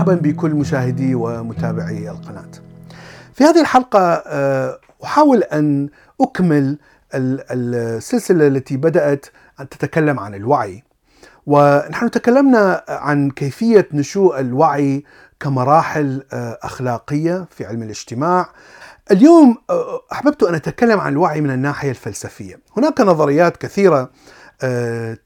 مرحبا بكل مشاهدي ومتابعي القناة. في هذه الحلقة آه، أحاول أن أكمل السلسلة التي بدأت أن تتكلم عن الوعي. ونحن تكلمنا عن كيفية نشوء الوعي كمراحل آه، أخلاقية في علم الاجتماع. اليوم آه، أحببت أن أتكلم عن الوعي من الناحية الفلسفية. هناك نظريات كثيرة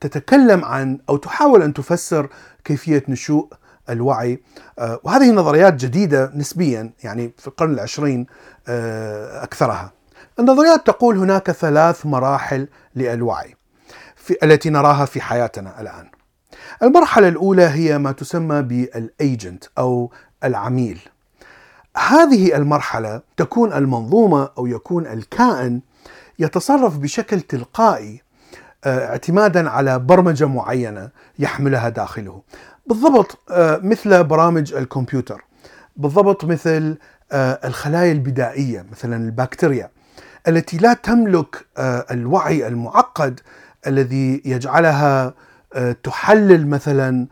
تتكلم عن أو تحاول أن تفسر كيفية نشوء الوعي. آه، وهذه نظريات جديدة نسبيا يعني في القرن العشرين آه، أكثرها. النظريات تقول هناك ثلاث مراحل للوعي في التي نراها في حياتنا الآن. المرحلة الأولى هي ما تسمى بالايجنت أو العميل. هذه المرحلة تكون المنظومة أو يكون الكائن يتصرف بشكل تلقائي آه، اعتمادا على برمجة معينة يحملها داخله. بالضبط آه، مثل برامج الكمبيوتر بالضبط مثل آه، الخلايا البدائية مثلا البكتيريا التي لا تملك آه، الوعي المعقد الذي يجعلها تحلل مثلا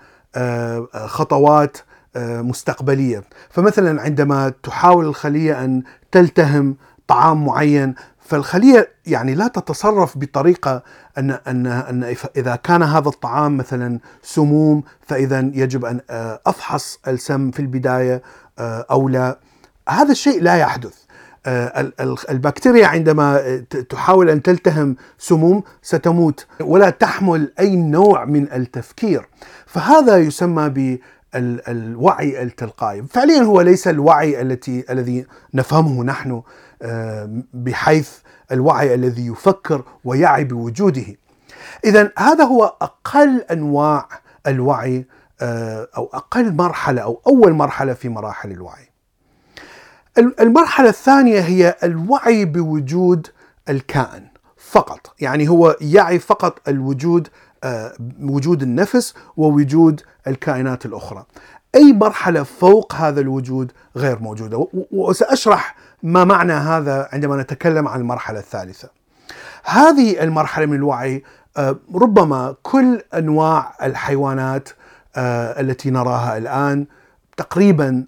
خطوات مستقبلية. فمثلا عندما تحاول الخلية أن تلتهم طعام معين فالخلية يعني لا تتصرف بطريقة ان ان أن إذا كان هذا الطعام مثلا سموم فإذا يجب أن آه، أفحص السم في البداية آه، أو لا. هذا الشيء لا يحدث. آه، البكتيريا عندما تحاول أن تلتهم سموم ستموت ولا تحمل أي نوع من التفكير. فهذا يسمى ب الوعي التلقائي. فعليا هو ليس الوعي التي الذي نفهمه نحن بحيث الوعي الذي يفكر ويعي بوجوده. اذا هذا هو أقل أنواع الوعي آه، أو أقل مرحلة أو أول مرحلة في مراحل الوعي. المرحلة الثانية هي الوعي بوجود الكائن فقط. يعني هو يعي فقط الوجود آه، وجود النفس ووجود الكائنات الأخرى. أي مرحلة فوق هذا الوجود غير موجودة. وسأشرح ما معنى هذا عندما نتكلم عن المرحلة الثالثة؟ هذه المرحلة من الوعي آه، ربما كل أنواع الحيوانات آه، التي نراها الآن تقريبا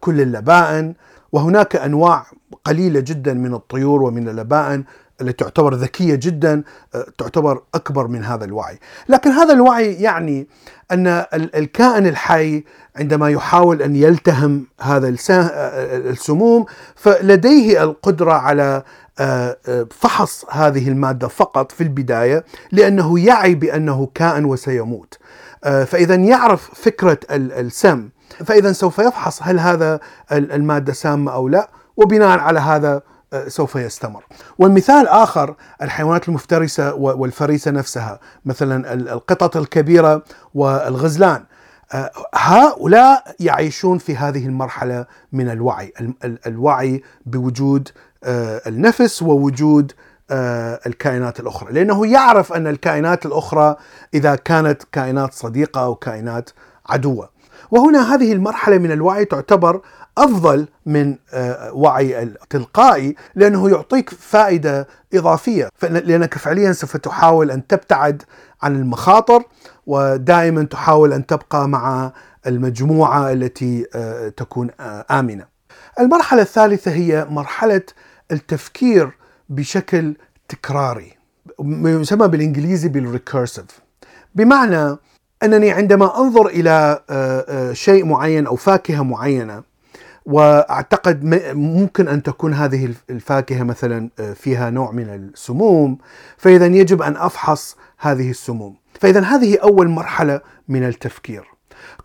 كل اللبائن وهناك أنواع قليلة جدا من الطيور ومن اللبائن التي تعتبر ذكية جدا آه، تعتبر أكبر من هذا الوعي. لكن هذا الوعي يعني أن الكائن الحي عندما يحاول أن يلتهم هذا آه، السموم فلديه القدرة على آه، فحص هذه المادة فقط في البداية لأنه يعي بأنه كائن وسيموت. فإذا يعرف فكرة السم فإذا سوف يفحص هل هذا المادة سامة أو لا وبناء على هذا سوف يستمر. والمثال آخر الحيوانات المفترسة والفريسة نفسها مثلا القطط الكبيرة والغزلان. آه، هؤلاء يعيشون في هذه المرحلة من الوعي الوعي بوجود آه، النفس ووجود آه، الكائنات الأخرى. لأنه يعرف أن الكائنات الأخرى إذا كانت كائنات صديقة أو كائنات عدوة. وهنا هذه المرحلة من الوعي تعتبر أفضل من آه، وعي التلقائي لأنه يعطيك فائدة إضافية لأنك فعليا سوف تحاول أن تبتعد عن المخاطر ودائما تحاول أن تبقى مع المجموعة التي آه، تكون آه، آمنة. المرحلة الثالثة هي مرحلة التفكير بشكل تكراري يسمى بالإنجليزي بالريكيرسيف بمعنى أنني عندما أنظر إلى شيء معين أو فاكهة معينة وأعتقد ممكن أن تكون هذه الفاكهة مثلا آه، فيها نوع من السموم فإذا يجب أن أفحص هذه السموم. فإذا هذه أول مرحلة من التفكير.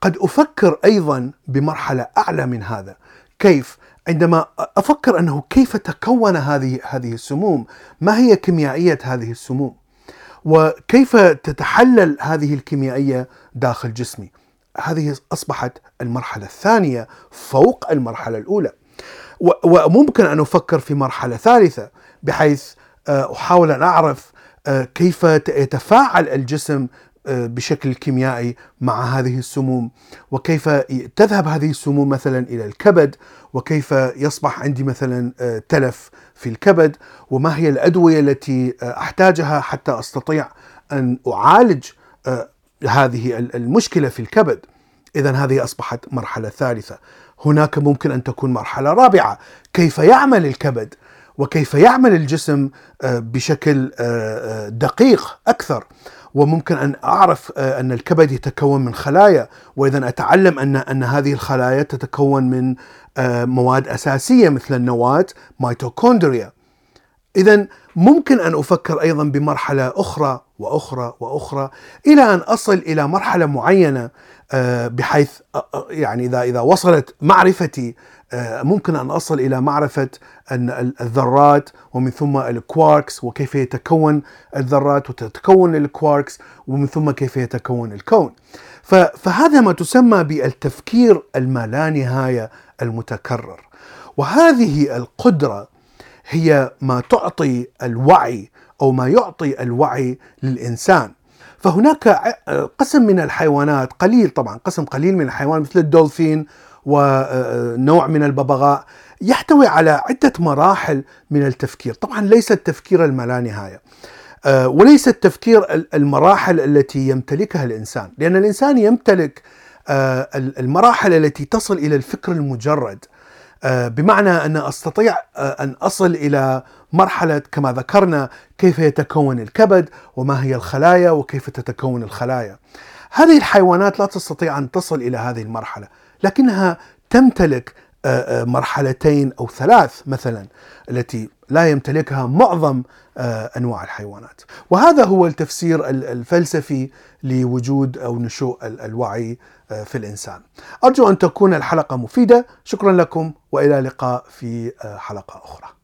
قد أفكر أيضا بمرحلة أعلى من هذا. كيف؟ عندما أفكر أنه كيف تكون هذه هذه السموم ما هي كيميائية هذه السموم؟ وكيف تتحلل هذه الكيميائية داخل جسمي؟ هذه أصبحت المرحلة الثانية فوق المرحلة الأولى. وممكن أن أفكر في مرحلة ثالثة بحيث آه، أحاول أن أعرف آه، كيف يتفاعل الجسم بشكل كيميائي مع هذه السموم. وكيف تذهب هذه السموم مثلا إلى الكبد؟ وكيف يصبح عندي مثلا تلف في الكبد؟ وما هي الأدوية التي أحتاجها حتى أستطيع أن أعالج هذه المشكلة في الكبد؟ إذا هذه أصبحت مرحلة ثالثة. هناك ممكن أن تكون مرحلة رابعة. كيف يعمل الكبد؟ وكيف يعمل الجسم بشكل دقيق أكثر؟ وممكن أن أعرف أن الكبد يتكون من خلايا. واذا أتعلم أن أن هذه الخلايا تتكون من مواد أساسية مثل النواة ميتوكوندريا. اذا ممكن أن أفكر أيضا بمرحلة أخرى وأخرى وأخرى إلى أن أصل إلى مرحلة معينة. بحيث يعني إذا إذا وصلت معرفتي ممكن أن أصل إلى معرفة الذرات ومن ثم الكواركس وكيف يتكون الذرات وتتكون الكواركس ومن ثم كيف يتكون الكون. فهذا ما تسمى بالتفكير الما نهاية المتكرر. وهذه القدرة هي ما تعطي الوعي أو ما يعطي الوعي للإنسان. فهناك قسم من الحيوانات قليل طبعا قسم قليل من الحيوانات مثل الدولفين ونوع من الببغاء يحتوي على عدة مراحل من التفكير. طبعا ليس التفكير الملانهاية وليس التفكير المراحل التي يمتلكها الإنسان لأن الإنسان يمتلك المراحل التي تصل إلى الفكر المجرد. بمعنى أن أستطيع أن أصل إلى مرحلة كما ذكرنا كيف يتكون الكبد وما هي الخلايا وكيف تتكون الخلايا. هذه الحيوانات لا تستطيع أن تصل إلى هذه المرحلة لكنها تمتلك مرحلتين أو ثلاث مثلا التي لا يمتلكها معظم أنواع الحيوانات، وهذا هو التفسير الفلسفي لوجود أو نشوء الوعي في الإنسان. أرجو أن تكون الحلقة مفيدة، شكرا لكم وإلى اللقاء في حلقة أخرى.